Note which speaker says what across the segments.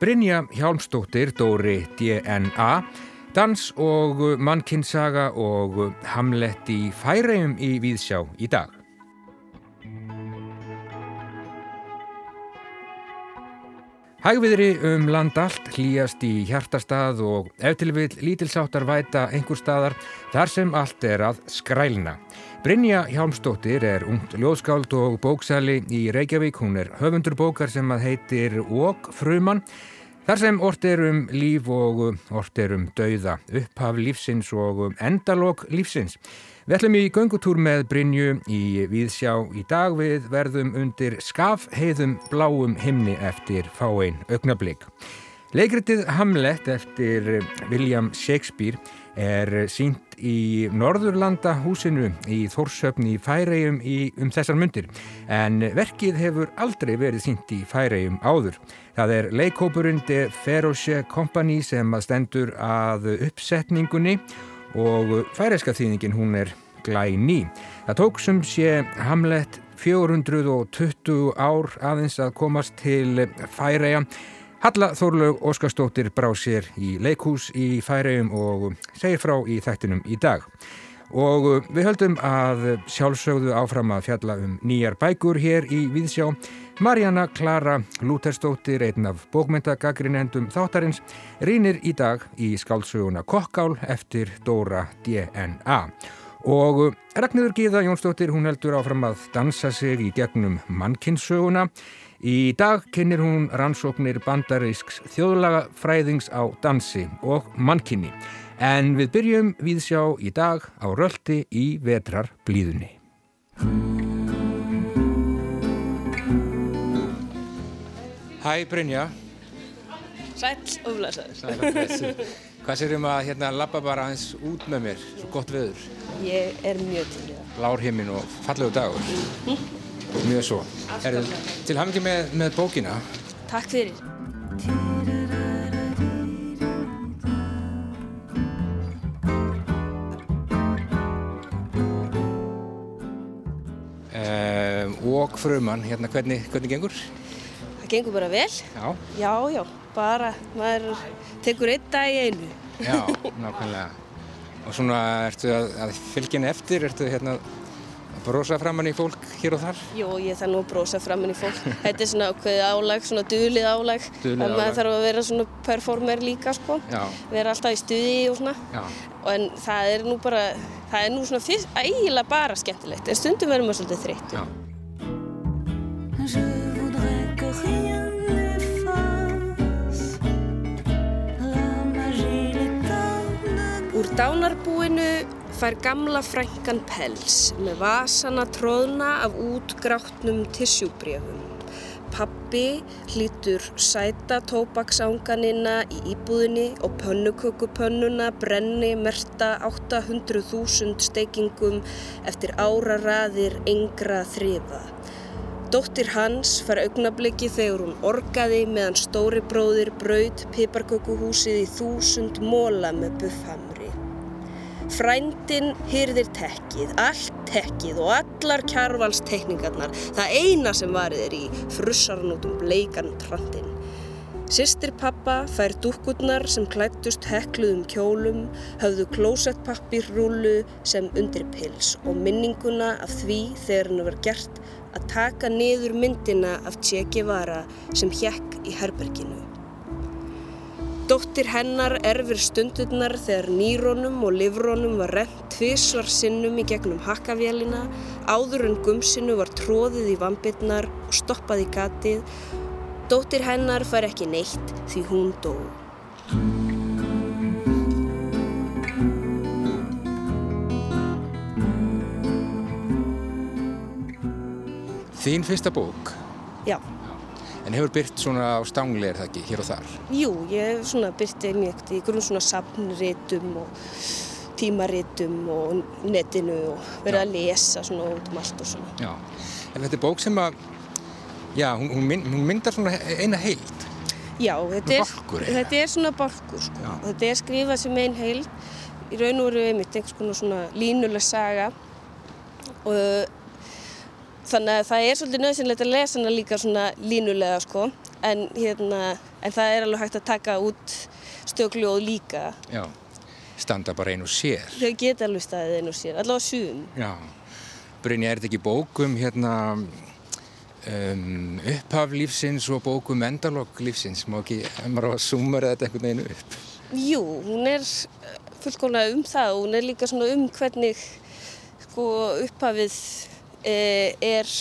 Speaker 1: Brynja Hjálmstóttir, Dóri DNA, dans og mannkinnsaga og hamlett í færegjum í Víðsjá í dag. Hægviðri um land allt hlýjast í hjartastað og eftirvill lítilsáttar væta einhver staðar þar sem allt er að skrælna. Brynja Hjálmstóttir er ungt ljóðskáld og bóksæli í Reykjavík. Hún er höfundur bókar sem að heitir Óg frumann. Þar sem orð er um líf og orð er um dauða, upphaf lífsins og endalók lífsins. Við ætlum í göngutúr með Brynju í Víðsjá í dag við verðum undir skafheiðum bláum himni eftir fáein augnablík. Leikritið Hamlet eftir William Shakespeare er sínt í Norðurlanda húsinu í Þórshöfn í Færegjum um þessar myndir en verkið hefur aldrei verið sínt í Færegjum áður. Það er leikópurinn De Feroce Company sem að stendur að uppsetningunni og færeiska þýningin hún er glæni. Það tók sem sé Hamlet 420 ár aðeins að komast til Færeja Halla Þórlaug Óskarstóttir brá sér í leikhús í Færiðum og segir frá í þættinum í dag. Og við höldum að sjálfsögðu áfram að fjalla um nýjar bækur hér í Víðsjá. Marjana Klara Lúterstóttir, einn af bókmyndagagrinendum þáttarins, rínir í dag í skálsöguna Kokkál eftir Dóra DNA. Og Ragnarður Gíða Jónsdóttir, hún heldur áfram að dansa sig í gegnum mannkinsöguna. Í dag kynir hún rannsóknir bandarísks þjóðlagafræðings á dansi og mannkynni. En við byrjum við sjá í dag á röldi í vetrar blíðunni. Hæ Brynja.
Speaker 2: Sæl og blessaður.
Speaker 1: Sæl og blessaður. Hvað sérum að hérna lappa bara aðeins út með mér, svo gott veður?
Speaker 2: Ég er mjög til það.
Speaker 1: Blár himmin og fallegu dagur. Mm -hmm. Mjög svo. Er, til hafingi með, með bókina.
Speaker 2: Takk fyrir.
Speaker 1: Um, og frumann, hérna hvernig, hvernig gengur?
Speaker 2: Það gengur bara vel.
Speaker 1: Já.
Speaker 2: Já, já, bara maður tekur einn dag í einu.
Speaker 1: Já, nákvæmlega. Og svona ertu að, að fylgjina eftir, ertu hérna brosa framann í fólk hér og þar?
Speaker 2: Jú, ég þarf nú að brosa framann í fólk. Þetta er svona ákveðið álag, svona duðlið álag.
Speaker 1: Duðlið álag.
Speaker 2: Maður þarf að vera svona performer líka, sko.
Speaker 1: Já.
Speaker 2: Vera alltaf í stuði og svona.
Speaker 1: Já.
Speaker 2: En það er nú bara, það er nú svona fyrst, ægilega bara skemmtilegt. En stundum verður maður svolítið þreytt.
Speaker 1: Já.
Speaker 2: Dánarbúinu fær gamla frænkan pels með vasana tróðna af útgráttnum tissjúbrjöfum. Pappi hlýtur sæta tópaksanganina í íbúðinni og pönnukökupönnuna brenni merta 800.000 steikingum eftir áraraðir yngra þriða. Dóttir hans fær augnabliki þegar hún orgaði meðan stóri bróðir braud piparkökuhúsið í þúsund móla með buffhamri. Frændin hyrðir tekkið, allt tekkið og allar kjarvalstekningarnar, það eina sem varið er í frussaran út um bleikan trandin. Sistir pappa fær dúkkurnar sem klættust hekluðum kjólum, höfðu klósettpappirrúlu sem undir pils og minninguna af því þegar hennu var gert að taka niður myndina af Che Guevara sem hjekk í herberginu. Dóttir hennar erfir stundurnar þegar nýrónum og livrónum var rent tvísvar sinnum í gegnum hakkavélina, áður en gumsinu var tróðið í vambirnar og stoppað í gatið. Dóttir hennar fær ekki neitt því hún dó.
Speaker 1: Þín fyrsta bók?
Speaker 2: Já.
Speaker 1: En hefur byrt svona á stangli er það ekki, hér og þar?
Speaker 2: Jú, ég hef svona byrtið mjög í grunn svona sapnritum og tímaritum og netinu og verið að lesa svona út um allt og svona.
Speaker 1: Já, en þetta er bók sem að, já, hún, hún, mynd, hún myndar svona eina heild.
Speaker 2: Já, þetta er,
Speaker 1: Bálkur,
Speaker 2: þetta er svona bálkur sko.
Speaker 1: Já.
Speaker 2: Þetta er skrifað sem einn heild, í raun og veru einmitt einhvers konar svona línuleg saga og þannig að það er svolítið nöðsynlegt að lesa hana líka svona línulega sko. En, hérna, en það er alveg hægt að taka út stökljóð líka.
Speaker 1: Já, standa bara einu sér.
Speaker 2: Þau geta alveg staðið einu sér, allavega sum.
Speaker 1: Já, Brynja, er þetta ekki bókum hérna um, upphaf lífsins og bókum endalokk lífsins, má ekki, maður á að sumara þetta einhvern veginn upp?
Speaker 2: Jú, hún er fullkomlega um það og hún er líka svona um hvernig sko upphafið er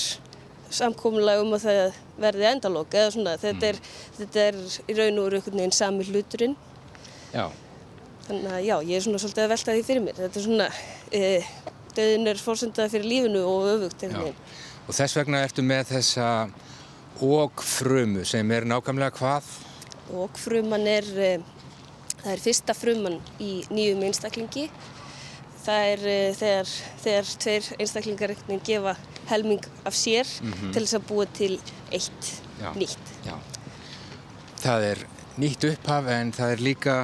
Speaker 2: samkominlega um að það verði endalokk eða svona. Þetta er, þetta er í raun og veru einhvern veginn sami hluturinn.
Speaker 1: Já,
Speaker 2: þannig að já, ég er svona svolítið að velta því fyrir mér. Þetta er svona e, döðin er fórsöndaði fyrir lífinu og öfugt
Speaker 1: Og þess vegna ertu með þessa ógfrumu sem er nákvæmlega hvað?
Speaker 2: og fruman er, e, það er fyrsta fruman í nýjum einstaklingi. Það er e, þegar, þegar tveir einstaklingar einhvern veginn gefa helming af sér til þess að búa til eitt
Speaker 1: Já.
Speaker 2: nýtt.
Speaker 1: Já. Það er nýtt upphaf en það er líka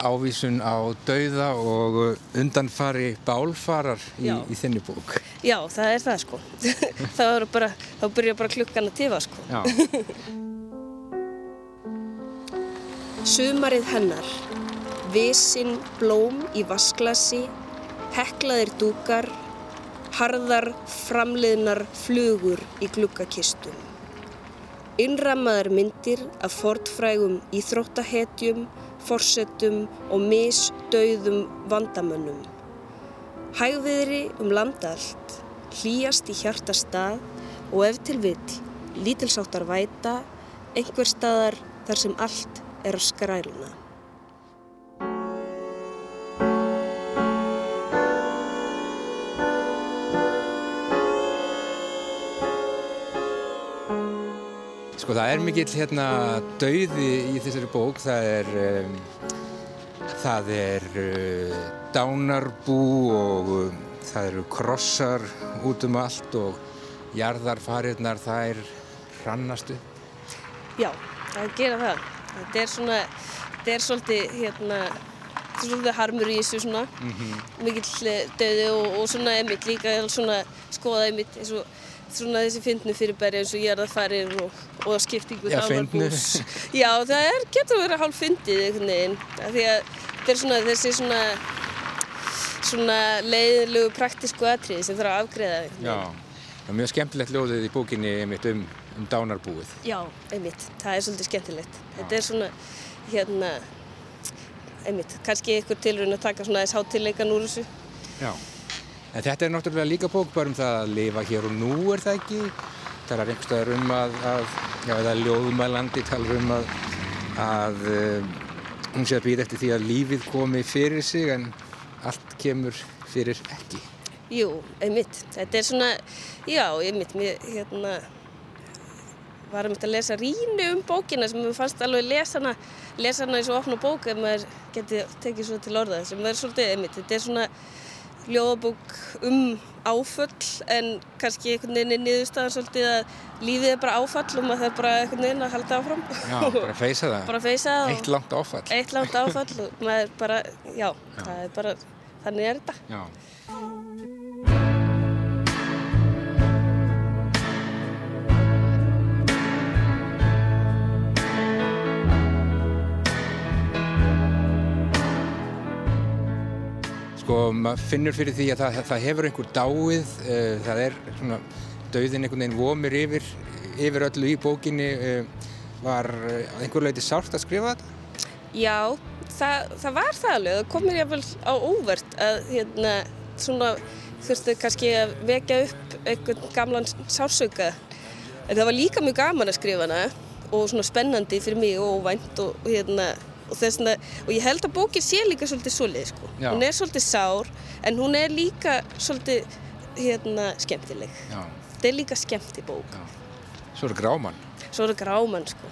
Speaker 1: ávísun á dauða og undanfari bálfarar í, í þinni bók.
Speaker 2: Já, það er það sko. það bara, þá byrja bara klukkan að tifa sko.
Speaker 1: Já,
Speaker 2: Sumarið hennar, visinn blóm í vasklasi, heklaðir dúkar, harðar framliðnar flugur í gluggakistum. Innrammaðar myndir af fortfrægum íþróttahetjum, forsetum og misdauðum vandamönnum. Hægviðri um landallt, hlýjast í hjarta stað og ef til vill lítilsáttar væta einhver staðar þar sem allt er að skrælna.
Speaker 1: Það er mikill hérna dauði í þessari bók. Það er, um, það er uh, dánarbú og um, það eru krossar út um allt og jarðarfarirnar þær hrannast upp.
Speaker 2: Já, það gera það. Þetta er svona, þetta er svolítið, hérna, svolítið harmur í þessu svona, mikill eh, dauði og, og svona einmitt líka svona skoða einmitt eins og svona þessi fyndnu fyrirbæri eins og jarðarfarir og, og skiptingu
Speaker 1: Já, fyndnu.
Speaker 2: Já, það er, getur verið hálf fyndið einhvern veginn, því að þetta er svona þessi svona, svona leiðilegu praktísku atriði sem þarf að afgreða einhvern
Speaker 1: Já,
Speaker 2: veginn.
Speaker 1: það er mjög skemmtilegt ljóðið í bókinni einmitt um, um dánarbúið.
Speaker 2: Já, einmitt, það er svolítið skemmtilegt. Þetta er svona, hérna, einmitt, kannski ykkur tilraun að taka svona aðeins hátileikan úr þessu.
Speaker 1: Já. En þetta er náttúrulega líka bók bara um það að lifa hér og nú er það ekki. Það er einhverstaðar um að, að já, eða ljóðumælandi talar um að, að um, hún sé að býða eftir því að lífið komi fyrir sig en allt kemur fyrir ekki.
Speaker 2: Jú, einmitt, þetta er svona, já, einmitt, mér, hérna, var einmitt að lesa rínu um bókina sem mér fannst alveg lesa hana, lesa hana eins og bók ef maður geti tekið svo til orða sem er svolítið, einmitt, þetta er svona ljóðabók um áföll en kannski einhvern veginn er niðurstaðan svolítið að lífið er bara áfall og maður þarf bara einhvern veginn að halda áfram.
Speaker 1: Já, bara feysa það.
Speaker 2: bara feysa það
Speaker 1: Eitt langt áfall.
Speaker 2: eitt langt áfall og maður bara, já, það er bara, þannig er þetta.
Speaker 1: Já. Sko, maður finnur fyrir því að það, það hefur einhver dáið, uh, það er svona, dauðin einhvern veginn vomir yfir, yfir öllu í bókinni, uh, var uh, að einhver leiti sárt að skrifa þetta?
Speaker 2: Já, það, það var það alveg, það kom mér jáfnvel á óvart að hérna svona þurftu kannski að vekja upp einhvern gamlan sársauka en það var líka mjög gaman að skrifa hana og svona spennandi fyrir mig og óvænt og hérna og þessna, og ég held að bókin sé líka svolítið svolítið sko, hún er svolítið sár en hún er líka svolítið hérna skemmtileg,
Speaker 1: Já,
Speaker 2: þetta er líka skemmti bók
Speaker 1: já. Svo er Gráman.
Speaker 2: svo er það gráman sko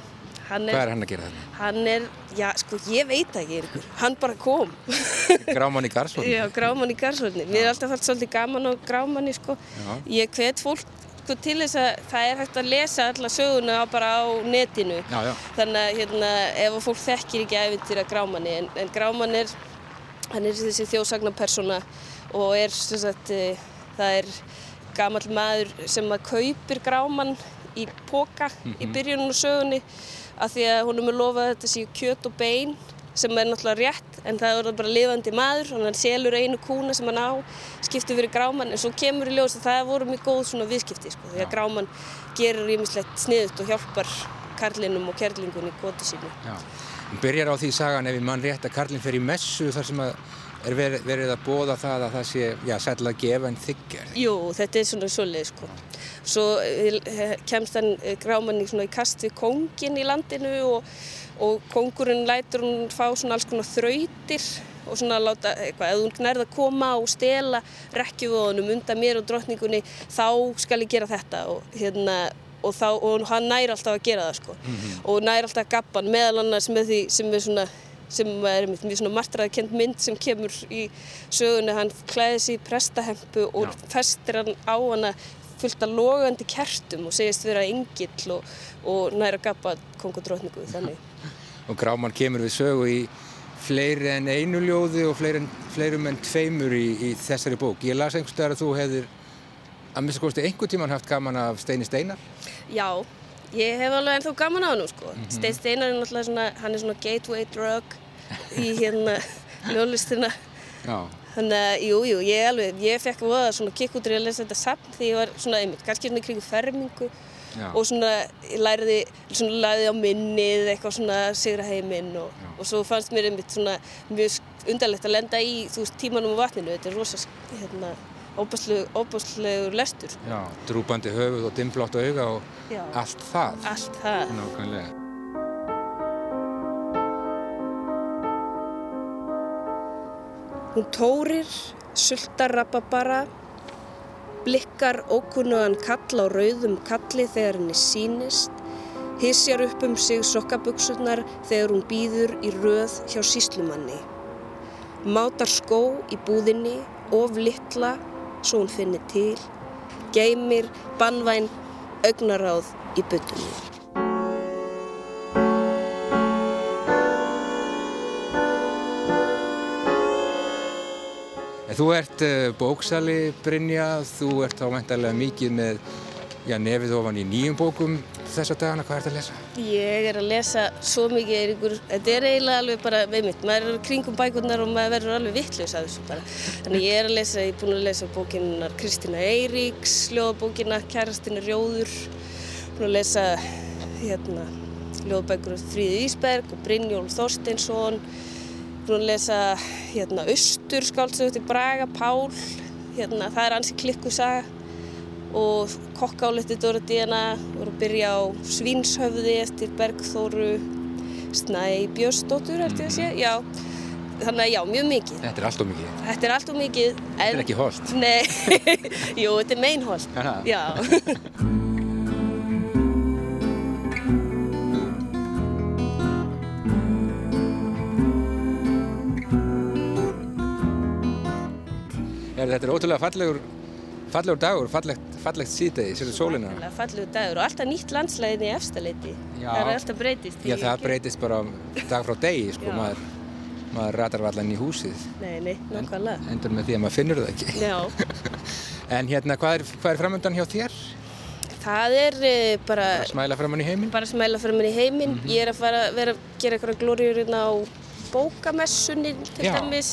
Speaker 2: hann
Speaker 1: Hvað
Speaker 2: er,
Speaker 1: er hann að gera þetta?
Speaker 2: hann er, já sko ég veit það ekki einhver, hann bara kom
Speaker 1: Gráman í Garðsvöldin?
Speaker 2: Já, grámann í garðsvöldni. Mér er alltaf fælt svolítið gaman á grámanni, sko.
Speaker 1: Já.
Speaker 2: Ég hvet fólk sko, til þess að það er hægt að lesa alla söguna á- bara á netinu.
Speaker 1: Já, já.
Speaker 2: Þannig að hérna, ef að fólk þekkir ekki æfintýra grámanni, en, en grámann er, hann er þessi þjóðsagnapersona og er, sem sagt, eh, það er gammal maður sem að kaupir gráman í póka mm -hmm. í byrjunum og sögunni af því að hún er lofað þetta séu kjöt og bein sem er náttúrulega rétt en það er bara lifandi maður hann selur einu kúna sem hann á skiptir fyrir gráman en svo kemur í ljós að það voru mjög góð svona viðskipti sko, því að gráman gerir ímislegt sniðut og hjálpar karlinum og kerlingun í góti sínu Já,
Speaker 1: hún byrjar á því sagan ef ég mann rétt að karlin fer í messu þar sem að er verið, verið að bóða það að það sé, já, sætla að gefa en þykjar.
Speaker 2: Jú, þetta er svona svolítið, sko. Svo eh, kemst hann eh, gráman í, í kast við kongin í landinu og, og kongurinn lætur hún fá svona alls konar þrautir og svona láta eitthvað, ef hún nærða að koma og stela rekkjufóðunum undan mér og drotningunni, þá skal ég gera þetta og hérna og, þá, og hann næri alltaf að gera það, sko. Mm -hmm. Og næri alltaf að gappa hann meðal annars með því sem er svona sem er mjög svona martraðkend mynd sem kemur í söguna hann klæði sér í prestahempu og Já. festir hann á hana fullt af logandi kertum og segist vera yngill og, og næra gapa kongodrótningu þannig.
Speaker 1: Og Gráman kemur við sögu í fleiri en einu ljóði og fleiri en, fleiri en tveimur í, í þessari bók. Ég las einhverstaðar að þú hefðir að mista kosti einhver tíman haft gaman af Steini Steinar.
Speaker 2: Já, Ég hef alveg ennþá gaman á hann sko. Mm -hmm. Steinn Steinar er náttúrulega svona, hann er svona gateway drug í hérna ljóðlistina. Þannig að, jú, jú, ég alveg, ég fekk voða svona kikk út í að lesa þetta samt því ég var svona einmitt, kannski svona kringu fermingu Já. og svona læriði, svona læriði á minnið, eitthvað svona sigra heiminn og, og svo fannst mér einmitt svona mjög undarlegt að lenda í, þú veist, tímanum á vatninu, þetta er rosa, hérna, óbúslegur lestur.
Speaker 1: Já, drúpandi höfuð og dimblátt auga og Já. allt það.
Speaker 2: Allt það.
Speaker 1: Nákvæmlega.
Speaker 2: Hún tórir, sultar rababara, blikkar ókunnugan kall á rauðum kalli þegar henni sínist, hissjar upp um sig sokkabuksurnar þegar hún býður í röð hjá síslumanni. Mátar skó í búðinni, of litla svo hún finnir til, geymir bannvæn augnaráð í byttunni.
Speaker 1: Þú ert uh, bóksali Brynja, þú ert á mæntalega mikið með já, nefið ofan í nýjum bókum þessa dagana, hvað ert að lesa?
Speaker 2: Ég er að lesa svo mikið Eiríkur, þetta er eiginlega alveg bara veimitt, maður er kringum bækurnar og maður verður alveg vittlaus að þessu bara. Þannig ég er að lesa, ég er búin að lesa bókinnar Kristina Eiríks, ljóðabókina Kærastinu Rjóður, búin að lesa hérna, ljóðabækur Fríði Ísberg og Brynjólf Þorsteinsson, búin að lesa hérna, Östur skáldsögti Braga Pál, hérna, það er ansi klikkusaga og kokkáletti Dóra Díana voru að byrja á Svínshöfði eftir Bergþóru Snæbjörnsdóttur held ég að sé, já þannig að já, mjög mikið.
Speaker 1: Þetta er allt og mikið.
Speaker 2: Þetta er allt og mikið en...
Speaker 1: Þetta er ekki holt.
Speaker 2: Nei, jú, þetta er meinholt Já
Speaker 1: Þetta er ótrúlega fallegur fallegur dagur, fallegt fallegt síðdegi, sér sólina.
Speaker 2: Fallegur dagur og alltaf nýtt landslæðin í efstaleiti. Það er alltaf breytist.
Speaker 1: Já, það breytist bara dag frá degi, sko, maður, maður ratar allan í húsið.
Speaker 2: Nei, nei, nákvæmlega.
Speaker 1: Endur með því að maður finnur það ekki.
Speaker 2: Já.
Speaker 1: en hérna, hvað er, hvað er framöndan hjá þér?
Speaker 2: Það er uh, bara...
Speaker 1: Bara smæla framann í heiminn?
Speaker 2: Bara smæla framann í heiminn. Mm -hmm. Ég er að fara, vera að gera eitthvað glóriurinn á bókamessunni til já, dæmis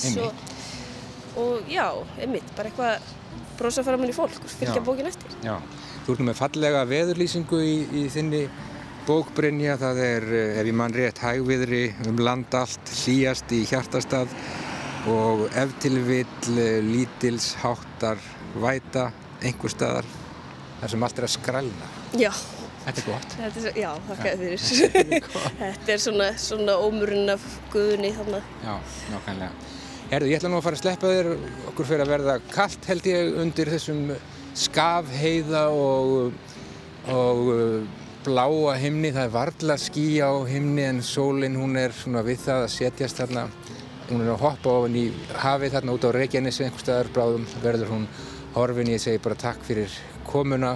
Speaker 2: og, já, einmitt, bara eitthvað brosa fram henni fólk og fylgja bókin eftir.
Speaker 1: Já, þú nú með fallega veðurlýsingu í, í þinni bókbrynja, það er, eh, ef ég mann rétt, hægviðri um land allt, hlýjast í hjartastað og ef til vill eh, lítils háttar væta einhver staðar þar sem allt er að skrælna.
Speaker 2: Já.
Speaker 1: Þetta er gott.
Speaker 2: Þetta er já, þakka þér fyrir. Þetta er svona, svona ómurinn af guðunni þarna.
Speaker 1: Já, nákvæmlega. Herðu, ég ætla nú að fara að sleppa þér, okkur fyrir að verða kallt held ég undir þessum skafheiða og, og uh, bláa himni, það er varla skí á himni en sólinn hún er svona við það að setjast þarna, hún er að hoppa ofan í hafið þarna út á Reykjanesi einhver staðar bráðum verður hún horfin, ég segi bara takk fyrir komuna,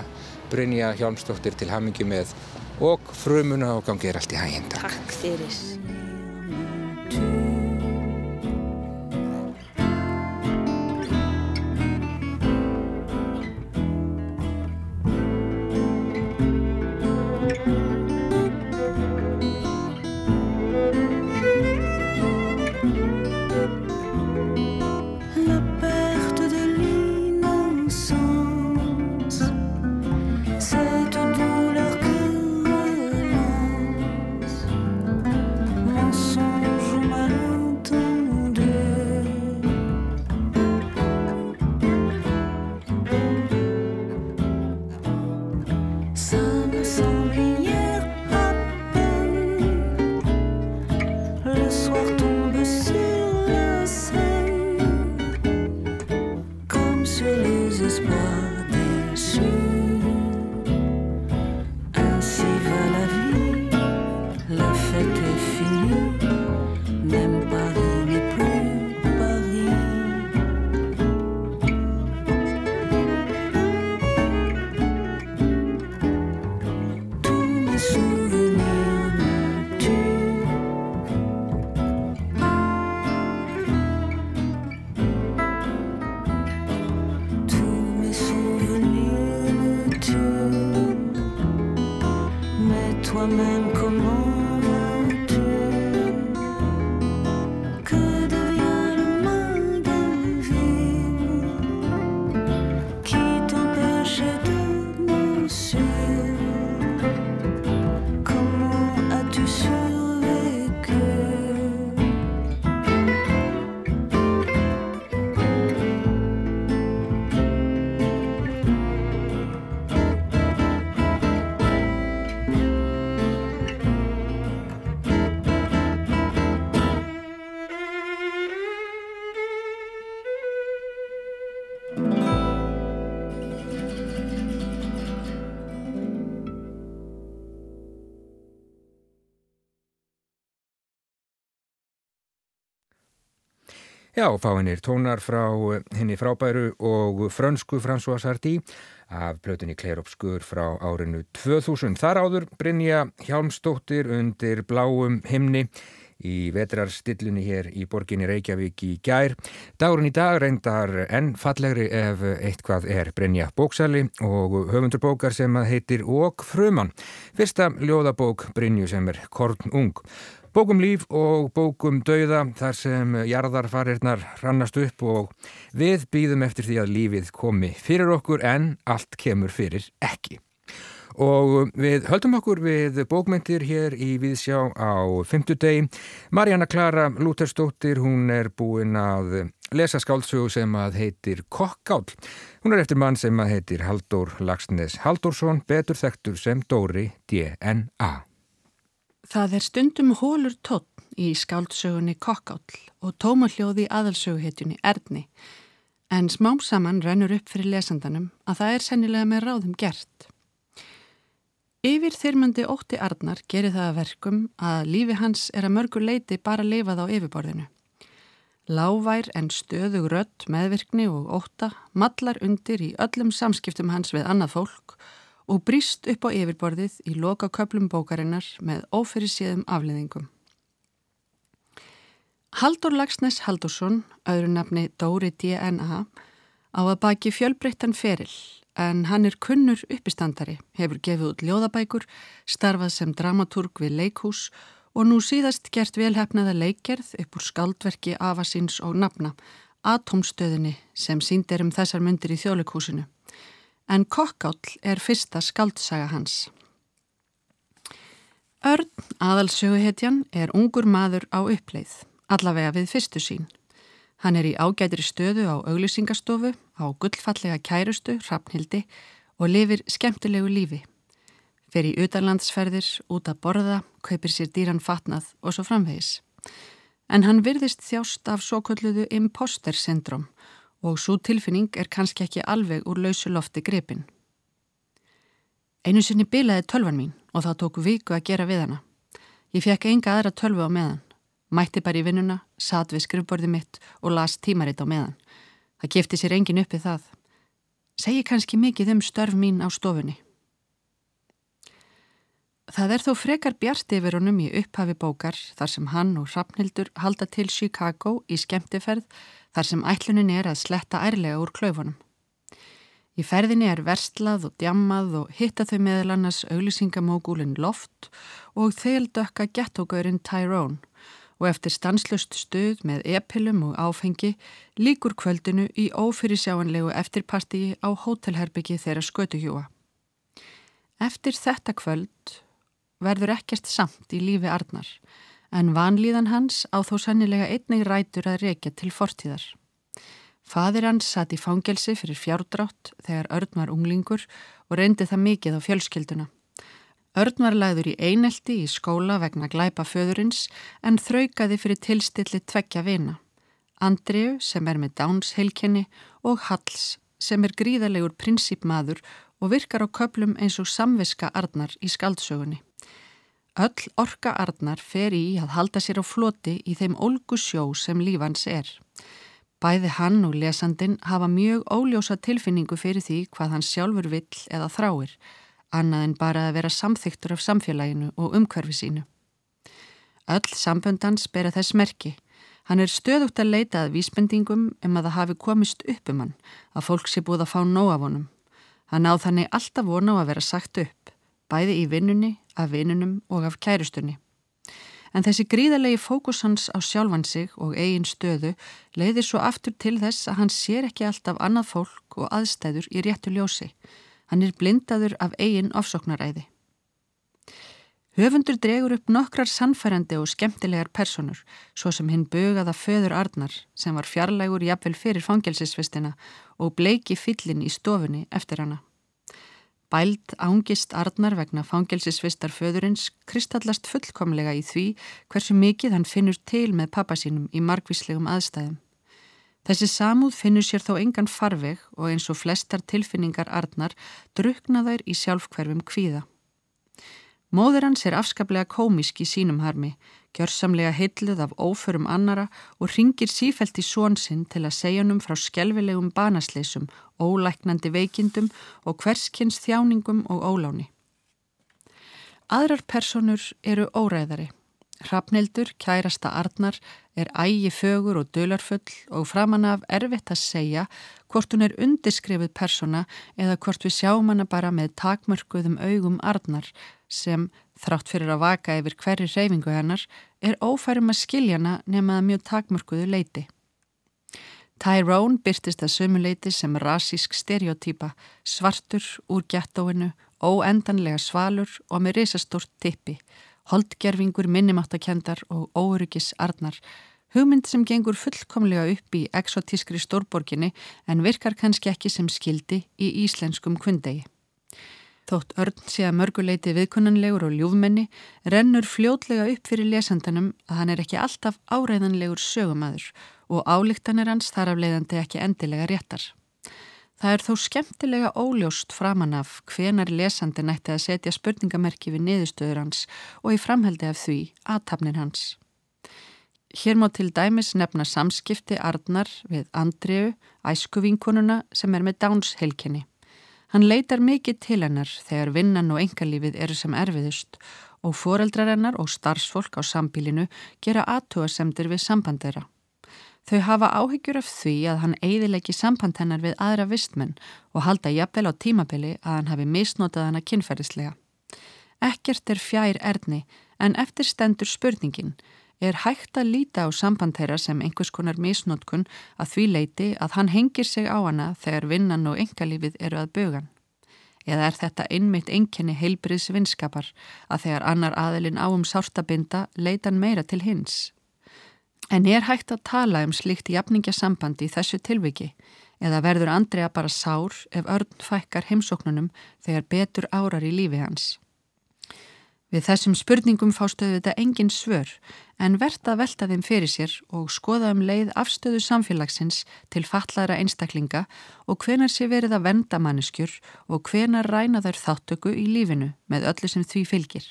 Speaker 1: Brynja Hjálmsdóttir til hamingi með og frumuna og gangið er allt í hæginn.
Speaker 2: Takk fyrir.
Speaker 1: Já, fáinir tónar frá eh, henni frábæru og frönsku François Sardi af blötunni Kleropskur frá árinu 2000. Þar áður Brynja Hjálmstóttir undir bláum himni í vetrarstillunni hér í borginni Reykjavík í gær. Dagurinn í dag reyndar enn fallegri ef eitthvað er Brynja bóksali og höfundur bókar sem heitir Og Fruman. Fyrsta ljóðabók Brynju sem er Korn Ung. Bókum líf og bókum dauða þar sem jarðarfarirnar rannast upp og við býðum eftir því að lífið komi fyrir okkur en allt kemur fyrir ekki. Og við höldum okkur við bókmyndir hér í Víðsjá á fymtudegi. Marjana Klara Lútersdóttir, hún er búin að lesa skáldsögu sem að heitir Kokkáll. Hún er eftir mann sem að heitir Haldur Lagsnes Haldursson, betur þektur sem Dóri DNA.
Speaker 3: Það er stundum hólur tótt í skáldsögunni Kokkáll og tómahljóði aðalsöguhetjunni Erni en smám saman rennur upp fyrir lesandanum að það er sennilega með ráðum gert. Yfir þyrmandi ótti Arnar gerir það að verkum að lífi hans er að mörgur leiti bara leifað á yfirborðinu. Lávær en stöðug rött, meðvirkni og óta mallar undir í öllum samskiptum hans við annað fólk og bríst upp á yfirborðið í loka köplum bókarinnar með óferisíðum afleðingum. Haldur Lagsnes Haldursson, öðru nafni Dóri DNA, á að baki fjölbreyttan feril en hann er kunnur uppistandari, hefur gefið út ljóðabækur, starfað sem dramaturg við leikhús og nú síðast gert velhæfnaða leikgerð upp úr skaldverki Afasins og nafna, Atomstöðinni sem sínd er um þessar myndir í þjólikúsinu en Kokkáll er fyrsta skaldsaga hans. Örn, aðalsjöguhetjan, er ungur maður á uppleið, allavega við fyrstu sín. Hann er í ágætri stöðu á auglýsingastofu, á gullfallega kærustu, rapnhildi og lifir skemmtilegu lífi. Fer í utanlandsferðir, út að borða, kaupir sér dýran fatnað og svo framvegis. En hann virðist þjást af svo kalluðu imposter syndrom og svo tilfinning er kannski ekki alveg úr lausu lofti grepin. Einu sinni bilaði tölvan mín og það tók viku að gera við hana. Ég fekk enga aðra tölvu á meðan. Mætti bara í vinnuna, satt við skrifborði mitt og las tímaritt á meðan. Það kefti sér engin uppið það. Segji kannski mikið um störf mín á stofunni. Það er þó frekar bjart yfir honum í upphafi bókar þar sem hann og Hrafnildur halda til Chicago í skemmtiferð þar sem ætlunin er að sletta ærlega úr klaufunum. Í ferðinni er verstlað og djammað og hitta þau meðal annars auglýsingamógúlin Loft og þeildökka gettógaurinn Tyrone og eftir stanslust stuð með epilum og áfengi líkur kvöldinu í ófyrirsjáanlegu eftirpartíi á hótelherbyggi þeirra skötuhjúa. Eftir þetta kvöld verður ekkert samt í lífi Arnar en vanlíðan hans á þó sannilega einnig rætur að reykja til fortíðar. Fadir hans satt í fangelsi fyrir fjárdrátt þegar Örn var unglingur og reyndi það mikið á fjölskylduna. Örn var lagður í einelti í skóla vegna glæpa föðurins en þraukaði fyrir tilstilli tveggja vina. Andriu sem er með Dáns heilkenni og Halls sem er gríðalegur prinsipmaður og virkar á köplum eins og samviska Arnar í skaldsögunni. Öll orka Arnar fer í að halda sér á floti í þeim olgu sjó sem lífans er. Bæði hann og lesandin hafa mjög óljósa tilfinningu fyrir því hvað hann sjálfur vill eða þráir, annað en bara að vera samþyktur af samfélaginu og umhverfi sínu. Öll samböndans bera þess merki. Hann er stöðugt að leita að vísbendingum um að það hafi komist upp um hann, að fólk sé búið að fá nóg af honum. Hann á þannig alltaf vona á að vera sagt upp, bæði í vinnunni, af vinnunum og af kærustunni. En þessi gríðarlegi fókus hans á sjálfan sig og eigin stöðu leiðir svo aftur til þess að hann sér ekki alltaf annað fólk og aðstæður í réttu ljósi. Hann er blindaður af eigin ofsóknaræði. Höfundur dregur upp nokkrar sannfærandi og skemmtilegar personur, svo sem hinn bögaða föður Arnar sem var fjarlægur jafnvel fyrir fangelsisvistina og bleiki fyllin í stofunni eftir hana. Bælt ángist Arnar vegna fangelsisvistar föðurins kristallast fullkomlega í því hversu mikið hann finnur til með pappa sínum í margvíslegum aðstæðum. Þessi samúð finnur sér þó engan farveg og eins og flestar tilfinningar Arnar drukna þær í sjálfkverfum kvíða. Móður hans er afskaplega komisk í sínum harmi, gjörsamlega heitluð af óförum annara og ringir sífælt í svonsinn til að segja hennum frá skjelvilegum banasleisum, ólæknandi veikindum og hverskins þjáningum og óláni. Aðrar personur eru óræðari. Hrafnildur, kærasta Arnar, er ægi fögur og dölarfull og framan af erfitt að segja hvort hún er undirskrifið persona eða hvort við sjáum hana bara með takmörkuðum augum Arnar sem, þrátt fyrir að vaka yfir hverju reyfingu hennar, er ófærum að skilja hana nema að mjög takmörkuðu leiti. Tyrone byrtist að sömuleiti sem rasísk stereotýpa, svartur úr gættóinu, óendanlega svalur og með risastórt tippi, holdgerfingur minnumáttakendar og óryggis arnar, hugmynd sem gengur fullkomlega upp í exotískri stórborginni en virkar kannski ekki sem skildi í íslenskum kvöndegi. Þótt örn sé að mörguleiti viðkunnanlegur og ljúfmenni rennur fljótlega upp fyrir lesandanum að hann er ekki alltaf áræðanlegur sögumæður og álíktanir hans þar af leiðandi ekki endilega réttar. Það er þó skemmtilega óljóst framan af hvenar lesandi nætti að setja spurningamerki við niðurstöður hans og í framhaldi af því aðtapnin hans. Hér má til dæmis nefna samskipti Arnar við Andriu, æskuvinkununa sem er með dánshelkinni. Hann leitar mikið til hennar þegar vinnan og engalífið eru sem erfiðust og foreldrar hennar og starfsfólk á sambílinu gera aðtúasemdir við sambandera. Þau hafa áhyggjur af því að hann eigðilegi samband hennar við aðra vistmenn og halda jafnvel á tímabili að hann hafi misnotað hana kynferðislega. Ekkert er fjær erni en eftir stendur spurningin er hægt að líta á samband þeirra sem einhvers konar misnotkun að því leiti að hann hengir sig á hana þegar vinnan og engalífið eru að bögan. Eða er þetta einmitt enginni heilbriðs vinskapar að þegar annar aðilinn á um sártabinda leitan meira til hins? En er hægt að tala um slikt jafningasambandi í þessu tilviki eða verður Andrea bara sár ef örn fækkar heimsóknunum þegar betur árar í lífi hans? Við þessum spurningum fástöðu þetta engin svör en verðt að velta þeim fyrir sér og skoða um leið afstöðu samfélagsins til fallara einstaklinga og hvenar sé verið að venda manneskjur og hvenar ræna þær þáttöku í lífinu með öllu sem því fylgir.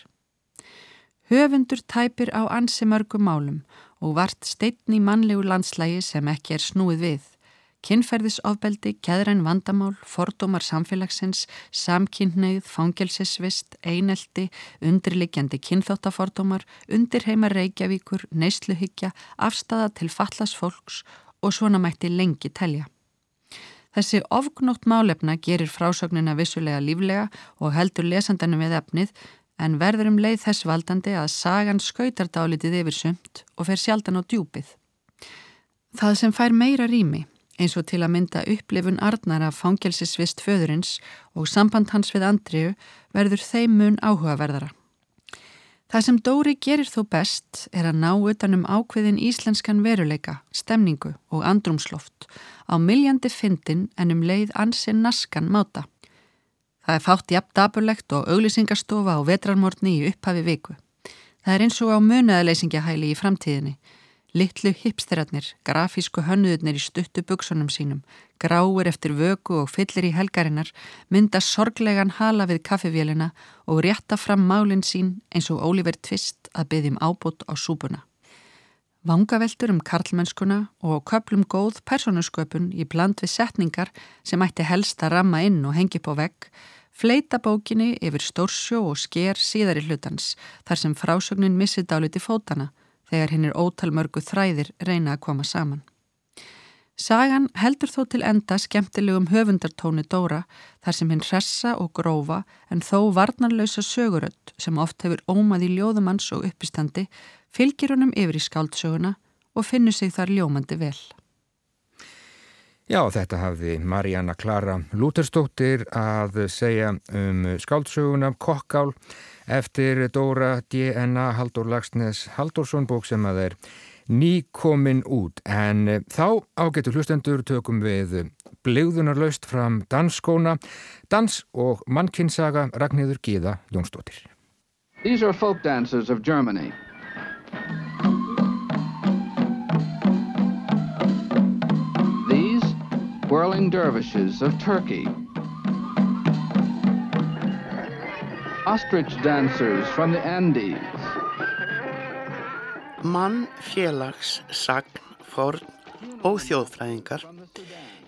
Speaker 3: Höfundur tæpir á ansi mörgum málum og vart steitn í mannlegu landslægi sem ekki er snúið við. Kinnferðisofbeldi, keðræn vandamál, fordómar samfélagsins, samkynneið, fangelsisvist, einelti, undirliggjandi kynþáttafordómar, undirheimar reykjavíkur, neysluhyggja, afstafa til fallas fólks og svona mætti lengi telja. Þessi ofgnótt málefna gerir frásögnina vissulega líflega og heldur lesandanum við efnið en verður um leið þess valdandi að sagan skautar dálitið yfir sumt og fer sjaldan á djúpið. Það sem fær meira rými, eins og til að mynda upplifun Arnar af fangelsisvist föðurins og samband hans við Andriu, verður þeim mun áhugaverðara. Það sem Dóri gerir þó best er að ná utanum ákveðin íslenskan veruleika, stemningu og andrumsloft á miljandi fyndin en um leið ansinn naskan máta. Það er fátt jafn daburlegt og auglýsingarstofa á vetrarmórni í upphafi viku. Það er eins og á munaðaleysingahæli í framtíðinni. Littlu hipsterarnir, grafísku hönnuðurnir í stuttu buksunum sínum, gráir eftir vöku og fyllir í helgarinnar, mynda sorglegan hala við kaffevélina og rétta fram málinn sín eins og Oliver Twist að byggjum ábútt á súpuna. Vangaveltur um karlmennskuna og köplum góð personusköpun í bland við setningar sem ætti helst að ramma inn og hengi på vegg, fleita bókinni yfir stórsjó og sker síðar í hlutans, þar sem frásögnin missið dáliti fótana, þegar hinn er ótalmörgu þræðir reyna að koma saman. Sagan heldur þó til enda skemmtilegum höfundartóni Dóra þar sem hinn hressa og grófa en þó varnarlausa söguröld sem oft hefur ómað í ljóðumanns og uppistandi fylgir honum yfir í skáldsöguna og finnur sig þar ljómandi vel.
Speaker 1: Já, þetta hafði Marjana Klara Lúterstóttir að segja um skáldsöguna Kokkál eftir Dóra D.N.A. Haldur Lagsnes Haldursson bók sem að er nýkomin út en þá ágetur hlustendur tökum við blegðunarlaust fram dansskóna, dans og mannkinsaga Ragnhildur Gíða Jónsdóttir.
Speaker 4: These are folk dancers of Germany. Whirling dervishes of Turkey. Ostrich dancers from the Andes.
Speaker 5: Mann, félags, sagn, forn og þjóðfræðingar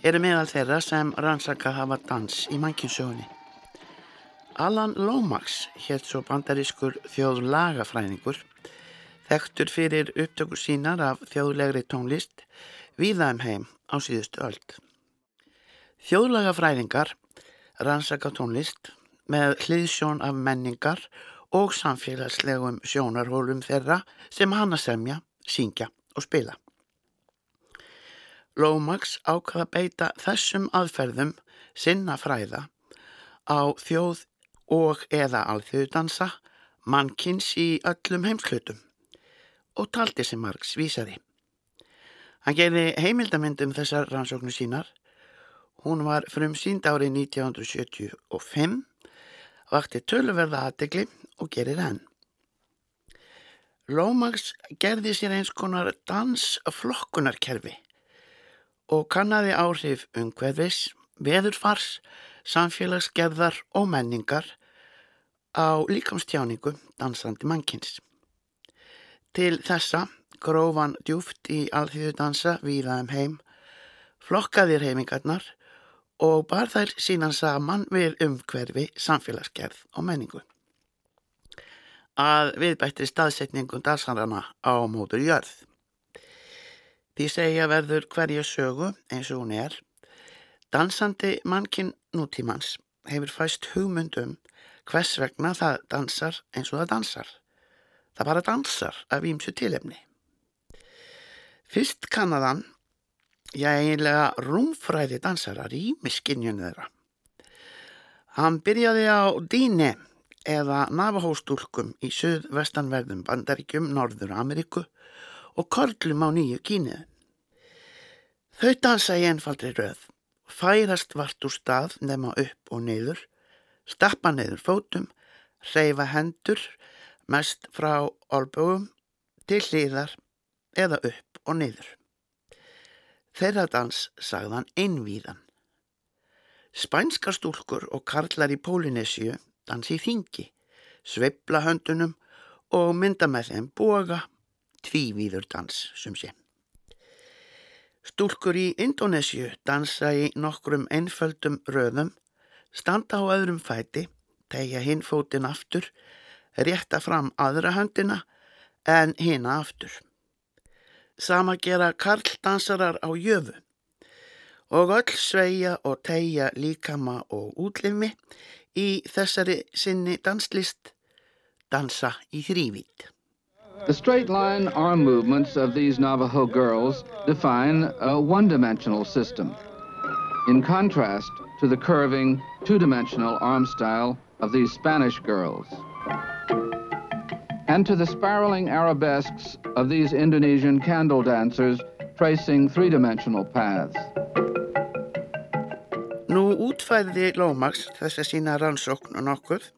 Speaker 5: eru meðal þeirra sem rannsaka hafa dans í mannkinsögunni. Alan Lomax hétt svo bandarískur þjóðlagafræðingur þekktur fyrir upptökur sínar af þjóðlegri tónlist viðaðum heim á síðustu öld. Þjóðlagafræðingar rannsaka tónlist með hliðsjón af menningar og samfélagslegum sjónarhólum þeirra sem hana semja, syngja og spila. Lomax ákvaða beita þessum aðferðum sinna fræða á þjóð og eða alþjóðdansa mannkins í öllum heimsklutum og taldi sem Marx vísaði. Hann gerði heimildamindum þessar rannsóknu sínar. Hún var frum sínd árið 1975, vakti töluverða aðdegli og gerir henn. Lomax gerði sér eins konar dansflokkunarkerfi og kannadi áhrif umhverfis, veðurfars, samfélagsgerðar og menningar á líkamstjáningu dansandi mannkins. Til þessa grófan djúft í alþjóðdansa víðaðum heim, flokkaðir heimingarnar og bar þær sínan saman við umhverfi, samfélagsgerð og menningu. Að viðbættri staðsetningum dansanrana á mótur jörð. Því segja verður hverja sögu eins og hún er. Dansandi mannkinn nútímans hefur fæst hugmyndum hvers vegna það dansar eins og það dansar. Það bara dansar af ímsu tilefni. Fyrst kannadan, já eiginlega rúmfræði dansarar í miskinjunu þeirra. Hann byrjaði á Díne eða Navahóstúlkum í söð-vestanverðum bandaríkjum Norður Ameríku og korlum á nýju kíniðu. Þau dansa í einfaldri röð, færast vart úr stað nema upp og niður, stappa niður fótum, reyfa hendur, mest frá olbúum til hlýðar eða upp og niður. Þeirra dans sagðan einvíðan. Spænska stúlkur og karlar í Pólinesju dansi í þingi, sveibla höndunum og mynda með þeim boga, tvívíður dans sem sé. Stúlkur í Indonésiu dansa í nokkrum einföldum röðum, standa á öðrum fæti, tegja hinn fótin aftur, rétta fram aðra höndina en hina aftur. Sama gera karldansarar á jöfu og öll sveia og tegja líkama og útlimi í þessari sinni danslist dansa í þrývít.
Speaker 4: The straight line arm movements of these Navajo girls define a one-dimensional system, in contrast to the curving, two-dimensional arm style of these Spanish girls, and to the spiraling arabesques of these Indonesian candle dancers tracing three-dimensional paths.
Speaker 5: Nú útfæði Lómax þess að sína rannsókn og nokkuð.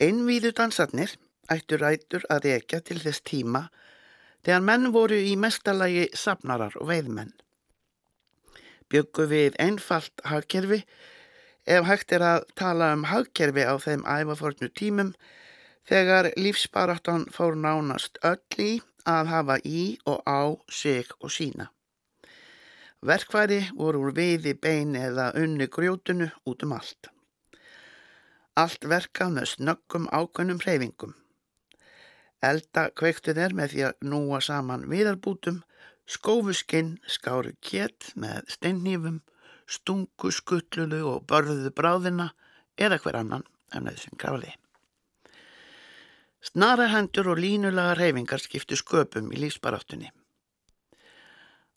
Speaker 5: Einvíðu dansarnir ættu rætur að rekja til þess tíma Þegar menn voru í mestalagi sapnarar og veiðmenn. Byggu við einfalt hagkerfi ef hægt er að tala um hagkerfi á þeim æfafornu tímum þegar lífsbaráttan fór nánast öll í að hafa í og á sig og sína. Verkværi voru úr veiði bein eða unni grjótunu út um allt. Allt verkað með snöggum ákveðnum hreyfingum. Elda kveiktu þeir með því að núa saman viðarbútum, skófuskinn, skáru kjett með steinnýfum, stungu skuttluðu og börðuðu bráðina eða hver annan en þessum gráði. Snarahendur og línulega reyfingar skiptu sköpum í lífsbaráttunni.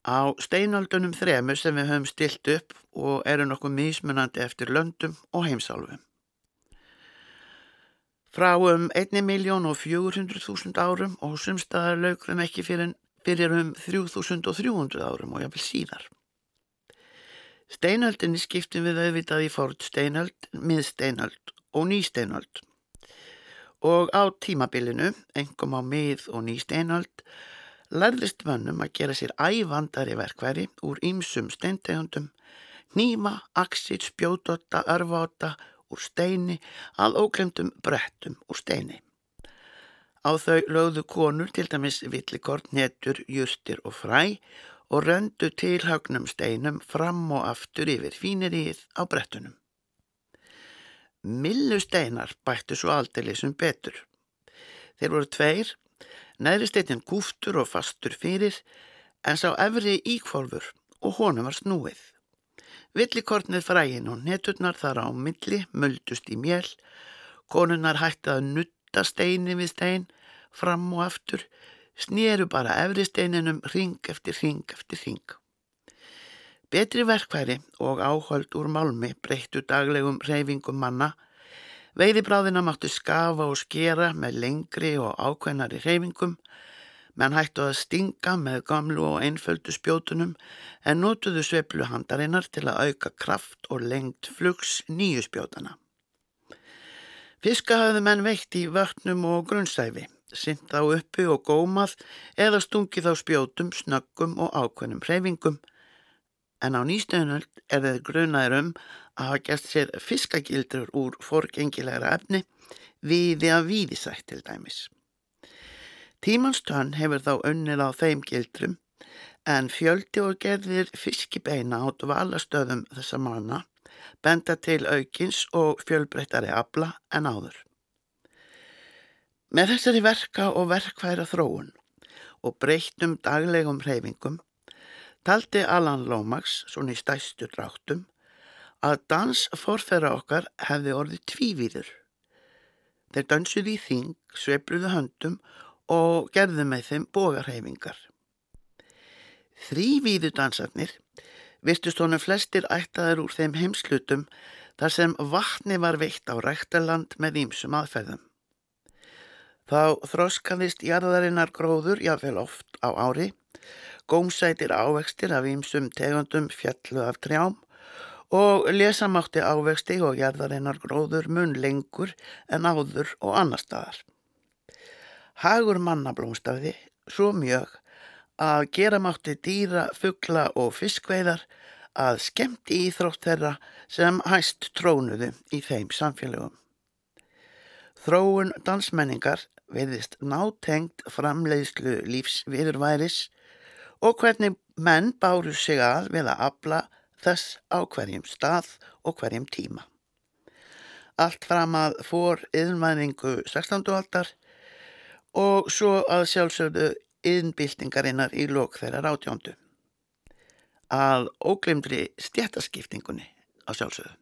Speaker 5: Á steinaldunum þremu sem við höfum stilt upp og eru nokkuð mísmunandi eftir löndum og heimsálfum. Frá um 1.400.000 árum og sumstaðar laugrum ekki fyrir, um 3.300 árum og jáfnvel síðar. Steinöldinni skiptum við auðvitað í fórt steinöld, miðsteinöld og nýsteinöld. Og á tímabilinu, engum á mið og nýsteinöld, lærðist mönnum að gera sér ævandari verkværi úr ýmsum steintegundum, nýma, axir, spjótotta, örváta úr steini að óklemdum brettum úr steini. Á þau lögðu konur til dæmis villikort, netur, justir og fræ og röndu tilhagnum steinum fram og aftur yfir fíniríð á brettunum. Millu steinar bættu svo aldeilisum betur. Þeir voru tveir, neðri steinin kúftur og fastur fyrir en sá efri íkvolfur og honum var snúið. Villikortnið frægin og neturnar þar á milli muldust í mjell, konunnar hætti að nutta steini við stein, fram og aftur, snýru bara efri steininum ring eftir ring eftir ring. Betri verkværi og áhald úr málmi breyttu daglegum reyfingum manna, veiðibráðina máttu skafa og skera með lengri og ákveðnari reyfingum, menn hættu að stinga með gamlu og einföldu spjótunum en notuðu sveiflu handarinnar til að auka kraft og lengt flugs nýju spjótana. Fiska hafðu menn veikt í vötnum og grunnsæfi, synt á uppi og gómað eða stungið á spjótum, snöggum og ákveðnum hreyfingum, en á nýstöðunöld er þeir grunaður um að hafa gert sér fiskagildur úr forgengilegra efni viði að víðisætt til dæmis. Tímanstönn hefur þá unnið á þeim gildrum en fjöldi og gerðir fiskibeina át valastöðum þessa manna benda til aukins og fjölbreyttari abla en áður. Með þessari verka og verkværa þróun og breyttum daglegum hreyfingum taldi Alan Lomax, svona í stæstu dráttum, að dans forfæra okkar hefði orðið tvívíður. Þeir dansuði í þing, sveipluðu höndum og gerðu með þeim bógarhefingar. Þrývíðu dansarnir virtust honum flestir ættaður úr þeim heimslutum þar sem vatni var veitt á ræktaland með ímsum aðferðum. Þá þroskaðist jarðarinnar gróður jáfnvel oft á ári, gómsætir ávextir af ímsum tegundum fjallu af trjám og lesamátti ávexti og jarðarinnar gróður mun lengur en áður og annar staðar. Hagur manna blómstafði svo mjög að gera mátti dýra, fuggla og fiskveiðar að skemmti íþrótt þeirra sem hæst trónuðu í þeim samfélögum. Þróun dansmenningar veðist nátengt framleiðslu lífsviðurværis og hvernig menn báru sig að við að abla þess á hverjum stað og hverjum tíma. Allt fram að fór yðnvæningu 16. aldar og svo að sjálfsögðu yðnbyltingarinnar í lok þeirra rátjóndu. Að óglemdri stjættaskiptingunni á sjálfsögðu.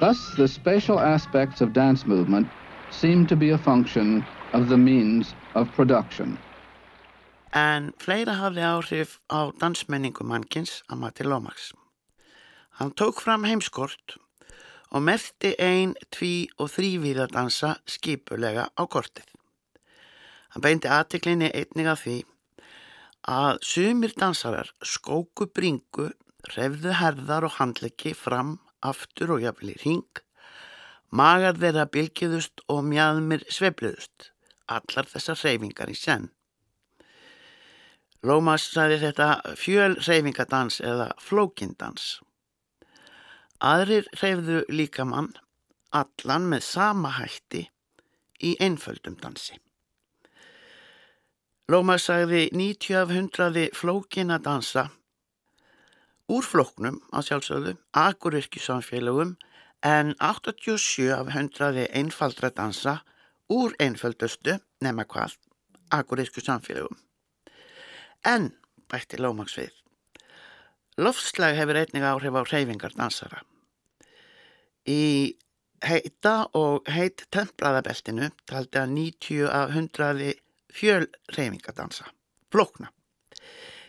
Speaker 4: Thus, the spatial aspects of dance movement seem to be a function of the means of production.
Speaker 5: En fleira hafði áhrif á dansmenningu mannkins að mati Lomax. Hann tók fram heimskort og merti ein, tví og þrývíða dansa skipulega á kortið. Hann beindi aðtiklinni einnig að því að sumir dansarar skóku bringu, reyfðu herðar og handleggi fram, aftur og jafnvel í ring, magar þeirra bylgiðust og mjadmir svefluðust, allar þessar reyfingar í senn. Lómas sagði þetta fjölreyfingadans eða flókindans. Aðrir reyfðu líka mann allan með sama hætti í einföldum dansi. Lómas sagði 90 af 100 flókina dansa úr flóknum á sjálfsögðu, agurirkjusamfélögum en 87 af 100 einfaldra dansa úr einföldustu, nema hvað, agurísku samfélagum. En, bætti Lómags við, lofslag hefur einnig áhrif á reyfingar dansara. Í heita og heit tempraðabeltinu taldi að 90 af 100 fjöl reyfingardansa, flókna.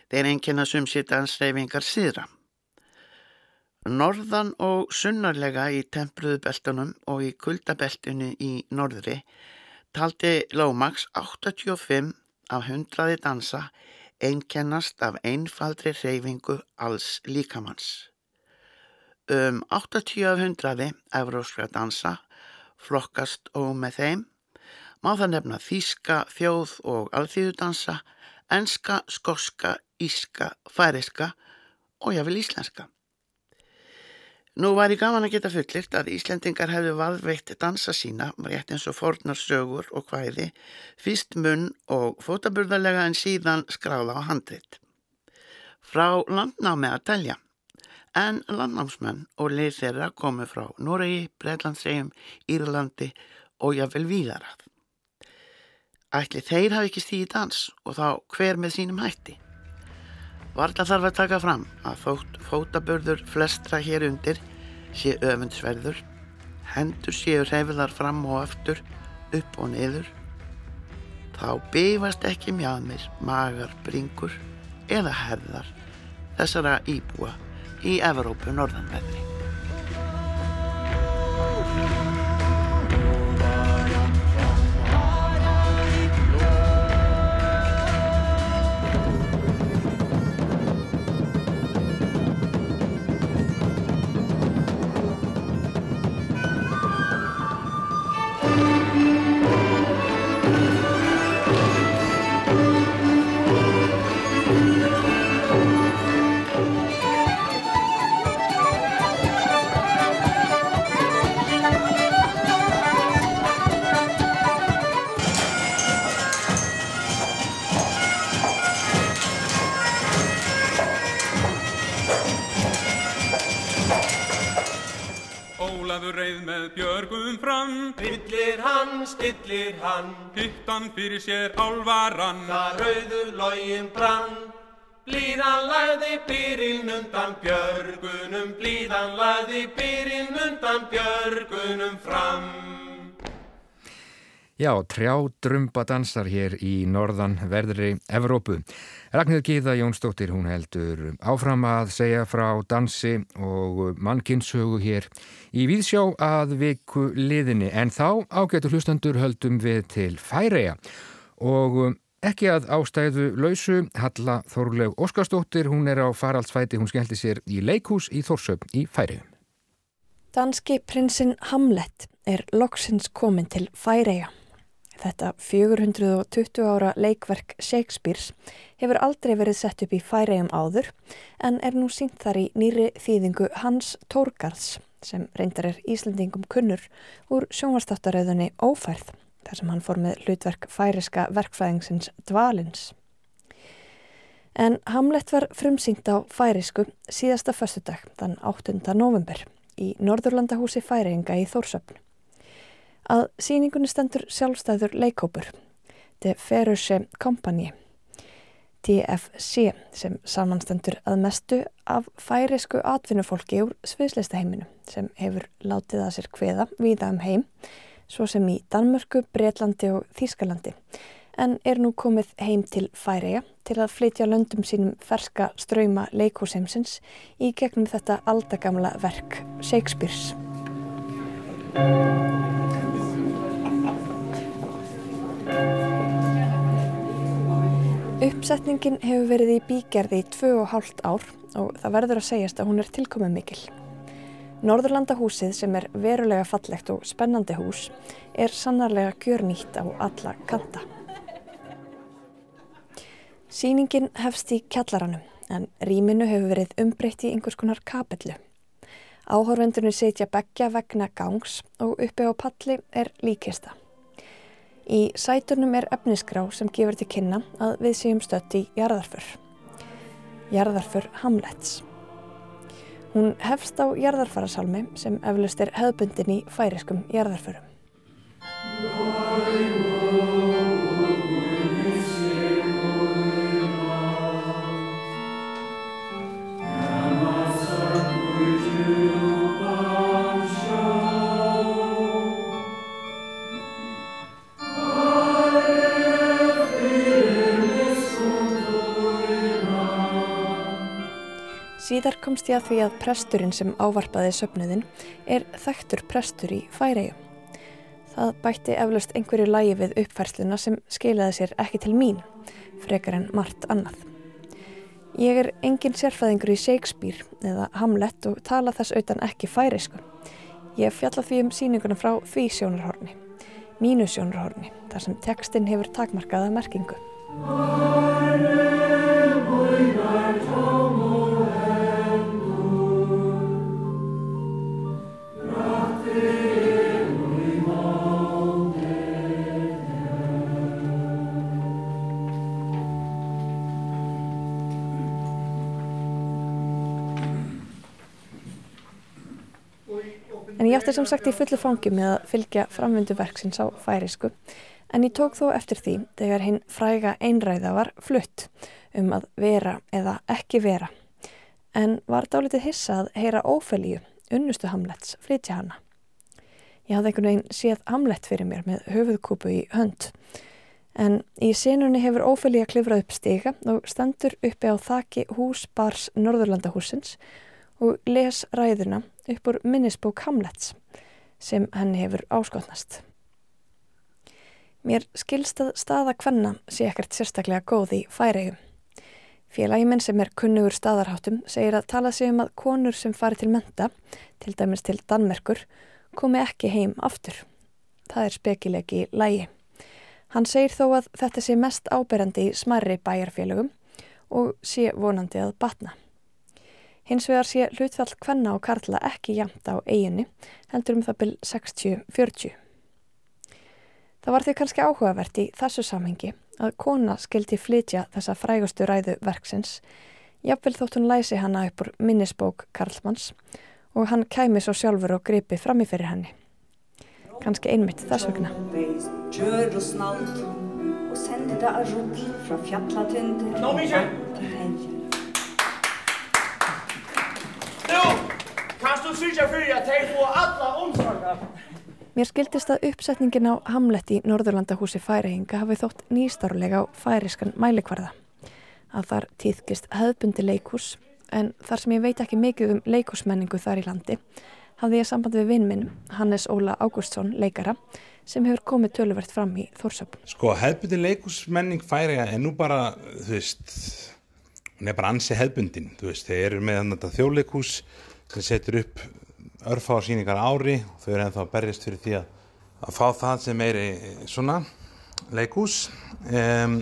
Speaker 5: Þeir einnkjöna sumsitt dansreyfingar síðra. Norðan og sunnarlega í tempruðubeltunum og í kuldabeltinu í norðri taldi Lómax 85 af 100 dansa einkennast af einfaldri reyfingu alls líkamanns. Um 80 af 100 evróskra dansa flokkast og með þeim má það nefna þýska, þjóð og alþýðudansa, enska, skoska, íska, færiska og jáfnvel íslenska. Nú var ég gaman að geta fullirt að Íslendingar hefðu valveitt dansa sína, rétt eins og fornar sögur og hvæði, fyrst munn og fótaburðarlega en síðan skráða á handrit. Frá landnámi að telja, en landnámsmenn og leið þeirra komu frá Noregi, Breitlandsegjum, Írlandi og jáfnvel víðarað. Ætli þeir hafi ekki stíði dans og þá hver með sínum hætti. Varla þarf að taka fram að þótt fótabörður flestra hér undir sé öfundsverður, hendur séu reyfiðar fram og aftur, upp og niður, þá beifast ekki mjáðmir, magar, bringur eða herðar þessara íbúa í Evrópu norðanveðri.
Speaker 6: Hittan fyrir sér álvaran. Það rauðu login brann. Blíðan lagði byrjinn undan björgunum. Blíðan lagði byrjinn undan björgunum fram
Speaker 1: Já, trjádrumba dansar hér í norðan verðri Evrópu. Ragnhildur Gíða Jónsdóttir, hún heldur áfram að segja frá dansi og mannkinsögu hér í Víðsjá að viku liðinni. En þá ágætu hlustandur höldum við til Færeja og ekki að ástæðu lausu Halla Þorlev Óskarsdóttir, hún er á faraldsfæti, hún skemmti sér í leikús í Þórsöp í Færejum.
Speaker 7: Danski prinsinn Hamlet er loksins komin til Færeja. Þetta 420 ára leikverk Shakespeare's hefur aldrei verið sett upp í færegjum áður en er nú sínt þar í nýri þýðingu Hans Tórgarðs sem reyndar er Íslandingum kunnur úr sjónvastáttaröðunni Ófærð þar sem hann fór með hlutverk færiska verkfræðingsins Dvalins. En Hamlet var frumsýnt á færisku síðasta föstudag þann 8. november í Norðurlandahúsi færinga í Þórsöfn. Að síningunni stendur sjálfstæður leikópur, The Ferushe Company, TFC, sem samanstendur að mestu af færisku atvinnufólki úr sviðslistaheiminu sem hefur látið að sér hveða víða um heim, svo sem í Danmörku, Breitlandi og Þýskalandi, en er nú komið heim til Færiða til að flytja löndum sínum ferska ströyma leikóseimsins í gegnum þetta aldagamla verk Shakespeare's. Uppsetningin hefur verið í bígerði í tvö og hálft ár og það verður að segjast að hún er tilkomið mikil. Norðurlandahúsið sem er verulega fallegt og spennandi hús er sannarlega gjörnýtt á alla kanta. Sýningin hefst í kjallaranum en rýminu hefur verið umbreytt í einhvers konar kapellu. Áhorfendunni setja begja vegna gangs og uppi á palli er líkista. Í sæturnum er efnisgrá sem gefur til kynna að við séum stött í jarðarfur. Jarðarfur Hamlets. Hún hefst á jarðarfarasalmi sem eflust er hefðbundin í færiskum jarðarfurum. Síðar komst ég að því að presturinn sem ávarpaði söpnuðin er þekktur prestur í færiðu. Það bætti eflaust einhverju lægi við uppfærsluna sem skeilaði sér ekki til mín, frekar en margt annað. Ég er engin sérfæðingur í Shakespeare eða Hamlet og tala þess auðan ekki færisku. Ég fjalla því um síninguna frá því sjónarhorni, mínu sjónarhorni, þar sem tekstinn hefur takmarkaða merkingu. Átti sem sagt í fullu fangi með að fylgja framvindu verksins á færisku en ég tók þó eftir því þegar hinn fræga einræða var flutt um að vera eða ekki vera. En var dálitið hissa að heyra ófelíu unnustu Hamlets flytja hana. Ég hafði einhvern veginn séð Hamlet fyrir mér með höfuðkúpu í hönd. En í senunni hefur ófelíu að klifra upp stiga og standur uppi á þaki hús bars Norðurlandahúsins og les ræðuna upp úr minnisbók Hamlets sem henni hefur áskotnast. Mér skilst að staða kvenna sé ekkert sérstaklega góð í færiðum. Félagiminn sem er kunnugur staðarháttum segir að tala sig um að konur sem fari til menta, til dæmis til Danmerkur, komi ekki heim aftur. Það er spekilegi í lægi. Hann segir þó að þetta sé mest áberandi í smarri bæjarfélagum og sé vonandi að batna. Hins vegar sé hlutfall kvenna og karla ekki jamt á eiginni, heldur um það byrj 60-40. Það var því kannski áhugavert í þessu samhengi að kona skildi flytja þessa frægustu ræðu verksins, jafnvel þótt hún læsi hana upp úr minnisbók Karlmanns og hann kæmi svo sjálfur og gripi fram í fyrir henni. Kannski einmitt þess vegna. Kjör Mísjö! Kanst du sýtja fyrir að þeir fóða alla umsvanga? Mér skildist að uppsetningin á Hamlet í Norðurlandahúsi færihinga hafi þótt nýstarlega á færiskan mælikvarða. Að þar týðkist hefðbundi leikús en þar sem ég veit ekki mikið um leikúsmenningu þar í landi hafði ég samband við vinn minn Hannes Óla Ágústsson leikara sem hefur komið töluvert fram í Þórsöpn.
Speaker 8: Sko hefðbundi leikúsmenning færiga er nú bara, þú veist, hún er bara ansi hefðbundin, þú veist, þeir eru með þetta þjóleikús sem setur upp örfársýningar ári og þau eru ennþá að berjast fyrir því að, að fá það sem er svona leikús um,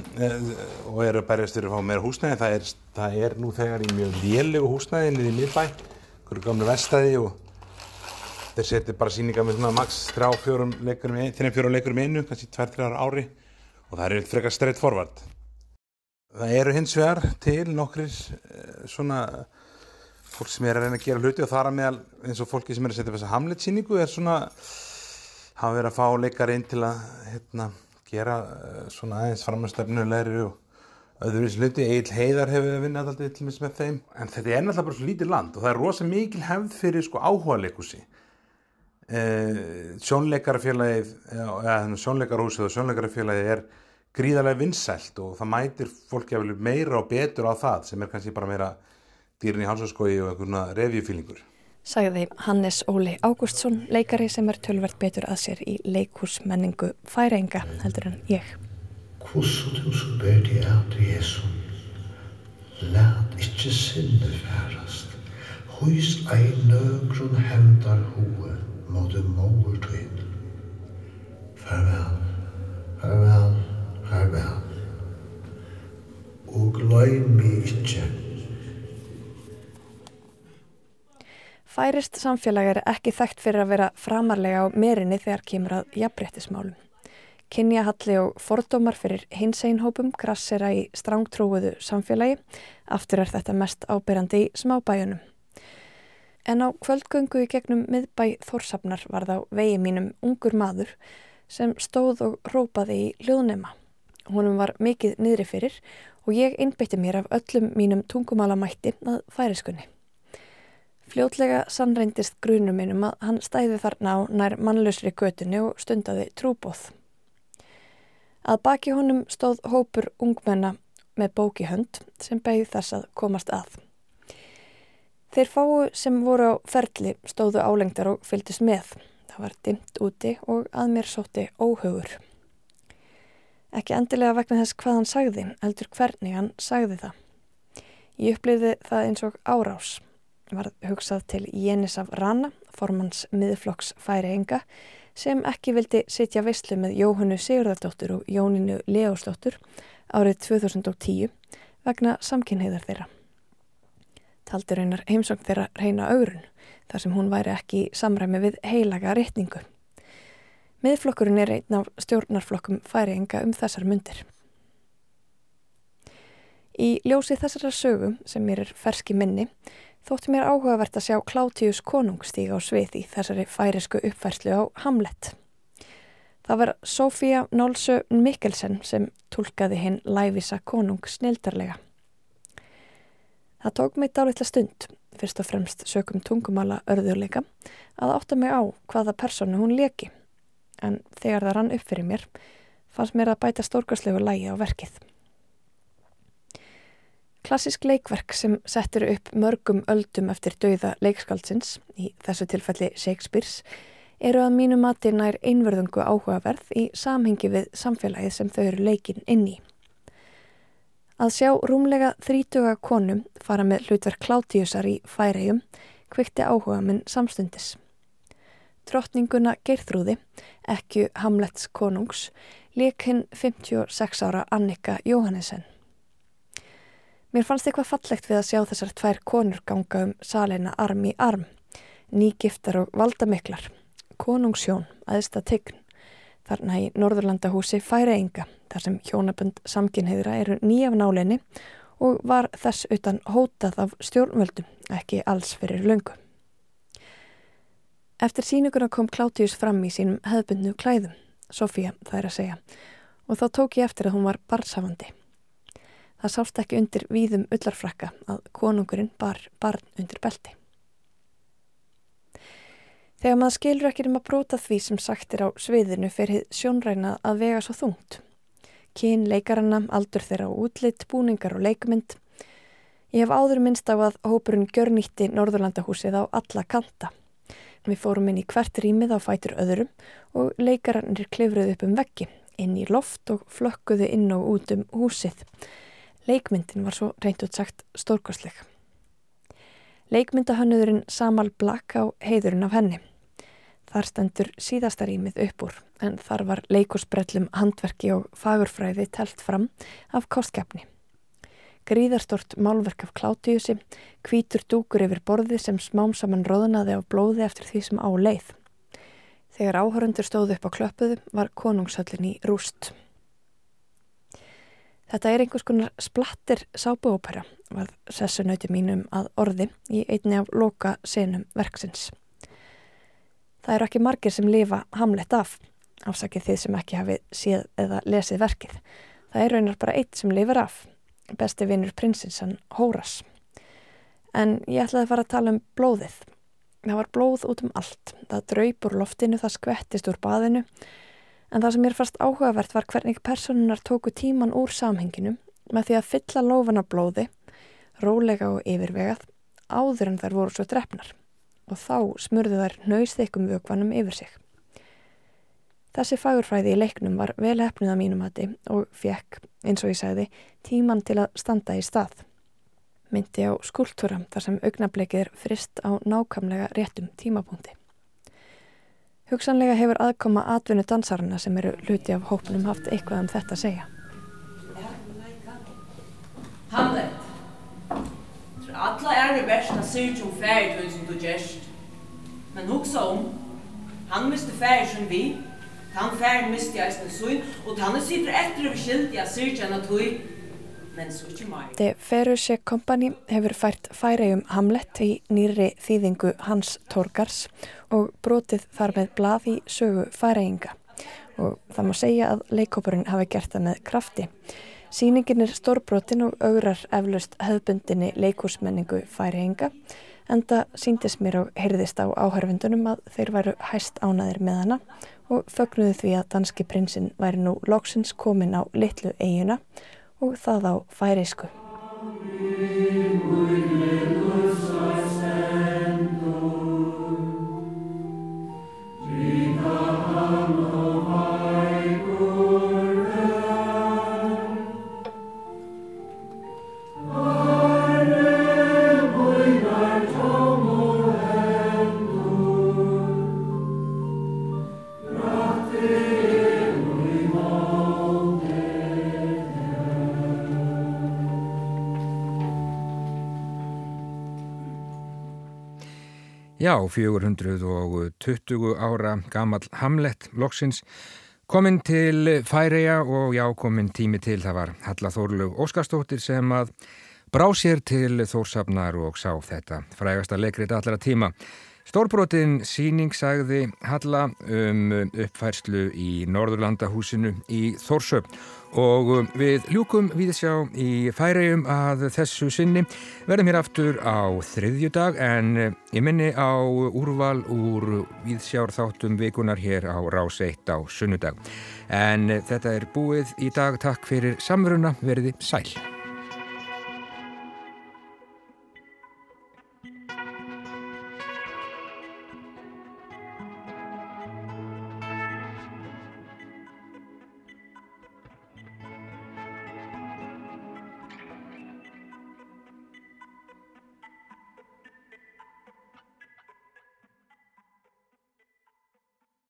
Speaker 8: og eru að berjast fyrir að fá meira húsnæði. Það er, það er nú þegar í mjög lélegu húsnæði niður í miðbæ, hverju gamlu vestæði og þeir setur bara síningar með svona max 3-4 leikurum leikurum einu, kannski 2-3 ári. Og það er frekar streitt forvart það eru hins vegar til nokkrir eh, svona fólk sem er að reyna að gera hluti og þar að meðal eins og fólki sem er að setja þessa Hamlet-síningu er svona hafa verið að fá leikari inn til að hérna, gera eh, svona aðeins framstöfnulegri og öðruvis hluti, Egil Heiðar hefur vinnað alltaf til mis með þeim, en þetta er náttúrulega bara svo lítið land og það er rosa mikil hefð fyrir sko áhuga leikusi eh, sjónleikarafélagið eða sjónleikarhúsið og sjónleikarafélagið er gríðarlega vinsælt og það mætir fólki að vilja meira og betur á það sem er kannski bara meira dýrin í halsaskói og einhverjuna revjufílingur.
Speaker 7: Sagði Hannes Óli Ágústsson, leikari sem er tölvert betur að sér í leikúsmenningu færenga heldur en ég.
Speaker 9: Hvordan du så ber de at Jesu, lät ikke sinne færast, hos ei nøgrun hendar hoe måtte måur tvinn. Farvel, farvel, Herre. Og glæm mig ekki.
Speaker 7: Færist samfélag er ekki þekkt fyrir að vera framarlega á merinni þegar kemur að jafnbrettismálum. Kynjahalli og fordómar fyrir hinseinhópum grassera í strángtrúuðu samfélagi, aftur er þetta mest ábyrjandi í smábæjunum. En á kvöldgöngu í gegnum miðbæ Þórsafnar var þá vegi mínum ungur maður sem stóð og rópaði í hljóðnema. Húnum var mikið niðri fyrir og ég innbytti mér af öllum mínum tungumálamætti að færiskunni. Fljótlega sannreindist grunum minnum að hann stæði þarna á nær mannlausri götunni og stundaði trúbóð. Að baki honum stóð hópur ungmenna með bóki hönd sem beigð þess að komast að. Þeir fáu sem voru á ferli stóðu álengdar og fylgdist með. Það var dimt úti og að mér sótti óhugur. Ekki endilega vegna þess hvað hann sagði, heldur hvernig hann sagði það. Ég upplýði það eins og árás var hugsað til Jénis af Rana, formans miðflokks færi enga, sem ekki vildi sitja veistlu með Jóhannu Sigurðardóttur og Jóninu Leósdóttur árið 2010 vegna samkynheiðar þeirra. Taldi reynar heimsókn þeirra reyna augrun þar sem hún væri ekki samræmi við heilaga rétningu. Miðflokkurinn er einn af stjórnarflokkum færi enga um þessar myndir. Í ljósi þessara sögum sem mér er ferski minni þótti mér áhugavert að sjá Klátius konungstíg á svið í þessari færisku uppfærslu á Hamlet. Það var Sofía Nólsö Mikkelsen sem tólkaði hinn lævisa konung snildarlega. Það tók mig dálitla stund, fyrst og fremst sökum tungumála örðuleika, að átta mig á hvaða personu hún leki. En þegar það rann upp fyrir mér, fannst mér að bæta stórkarslegu lægi á verkið. Klassisk leikverk sem settur upp mörgum öldum eftir dauða leikskaldsins, í þessu tilfelli Shakespeare's, eru að mínu mati nær einverðungu áhugaverð í samhengi við samfélagið sem þau eru leikin inn í. Að sjá rúmlega þrítuga konum fara með hlutverk klátíusar í færæjum kvikti áhuga minn samstundis. Drottninguna Geirþrúði, ekki Hamlets konungs, leik hinn 56 ára Annika Jóhannesen. Mér fannst eitthvað fallegt við að sjá þessar tvær konur ganga um salina arm í arm, nýgiftar og valdamiklar, konungsjón, aðsta tign, þarna í Norðurlandahúsi færi enga, þar sem hjónabönd samkynheðra eru nýjaf náleini og var þess utan hótað af stjórnvöldum, ekki alls fyrir löngu. Eftir sínuguna kom Klátius fram í sínum hefðbundnu klæðum, Sofía það er að segja, og þá tók ég eftir að hún var barsafandi. Það sást ekki undir víðum ullarfrakka að konungurinn bar barn undir belti. Þegar maður skilur ekki um að bróta því sem sagt er á sviðinu fyrir sjónræna að vega svo þungt. Kyn, leikaranna, aldur þeirra á útlitt, búningar og leikmynd. Ég hef áður minnst á að hópurinn gjörnýtti Norðurlandahúsið á alla kanta. Við fórum inn í hvert rýmið á fætur öðrum og leikarannir klifruð upp um veggi, inn í loft og flökkuðu inn og út um húsið. Leikmyndin var svo reynt útsagt stórkostleg. Leikmyndahönnurinn Samal Black á heiðurinn af henni. Þar stendur síðastarýmið upp úr en þar var leikursbrellum handverki og fagurfræði telt fram af kostkefni. Gríðarstort málverk af klátiusi, kvítur dúkur yfir borði sem smám saman róðnaði á blóði eftir því sem á leið. Þegar áhörundur stóðu upp á klöpuðu var konungshöllin í rúst. Þetta er einhvers konar splattir sábuópera, var sessunauti mínum að orði í einni af loka senum verksins. Það eru ekki margir sem lifa hamlett af, afsakið þið sem ekki hafi séð eða lesið verkið. Það er raunar bara eitt sem lifir af, besti vinnur prinsinsan Hóras. En ég ætlaði að fara að tala um blóðið. Það var blóð út um allt, það draup úr loftinu, það skvettist úr baðinu En það sem mér fast áhugavert var hvernig personunar tóku tíman úr samhenginu með því að fylla lofana blóði, rólega og yfirvegað, áður en þær voru svo drefnar og þá smurðu þær nöysþeikum vökvanum yfir sig. Þessi fagurfræði í leiknum var vel hefnið að mínum hati og fekk, eins og ég sagði, tíman til að standa í stað. Myndi á skúltúra þar sem augnablikið er frist á nákamlega réttum tímapunkti. Hugsanlega hefur aðkoma atvinnu dansarana sem eru hluti af hópnum haft eitthvað um þetta að segja.
Speaker 10: Hamlet, alla er verst að segja um færi þú sem þú gest. Men hugsa om, han miste färg som vi, han färg miste jag sin syn, och han sitter över skilt jag ser inte en tog, men så inte mig.
Speaker 7: The Ferusje Company hefur fært færegjum Hamlet í nýri þýðingu Hans Torgars og brotið þar með blað í sögu færegjinga og það má segja að leikópurinn hafi gert það með krafti. Sýningin er stórbrotin og augrar eflaust hefðbundinni leikúsmenningu færegjinga en það síndist mér og heyrðist á áhörfundunum að þeir væru hæst ánaðir með hana og fögnuðu því að danski prinsinn væri nú loksins komin á litlu eiguna og það á færeisku.
Speaker 1: Já, 420 ára gammal Hamlet loksins kominn til Færeja og já, kominn tími til það var Halla Þórlug Óskarstóttir sem að brá sér til Þórsafnar og sá þetta frægasta leikrit allra tíma. Stórbrotin síning sagði Halla um uppfærslu í Norðurlandahúsinu í Þórsöp og við ljúkum við sjá í færiðum að þessu sinni. Verðum hér aftur á þriðju dag en ég minni á úrval úr viðsjár þáttum vikunar hér á rás 1 á sunnudag. En þetta er búið í dag. Takk fyrir samveruna. Verði sæl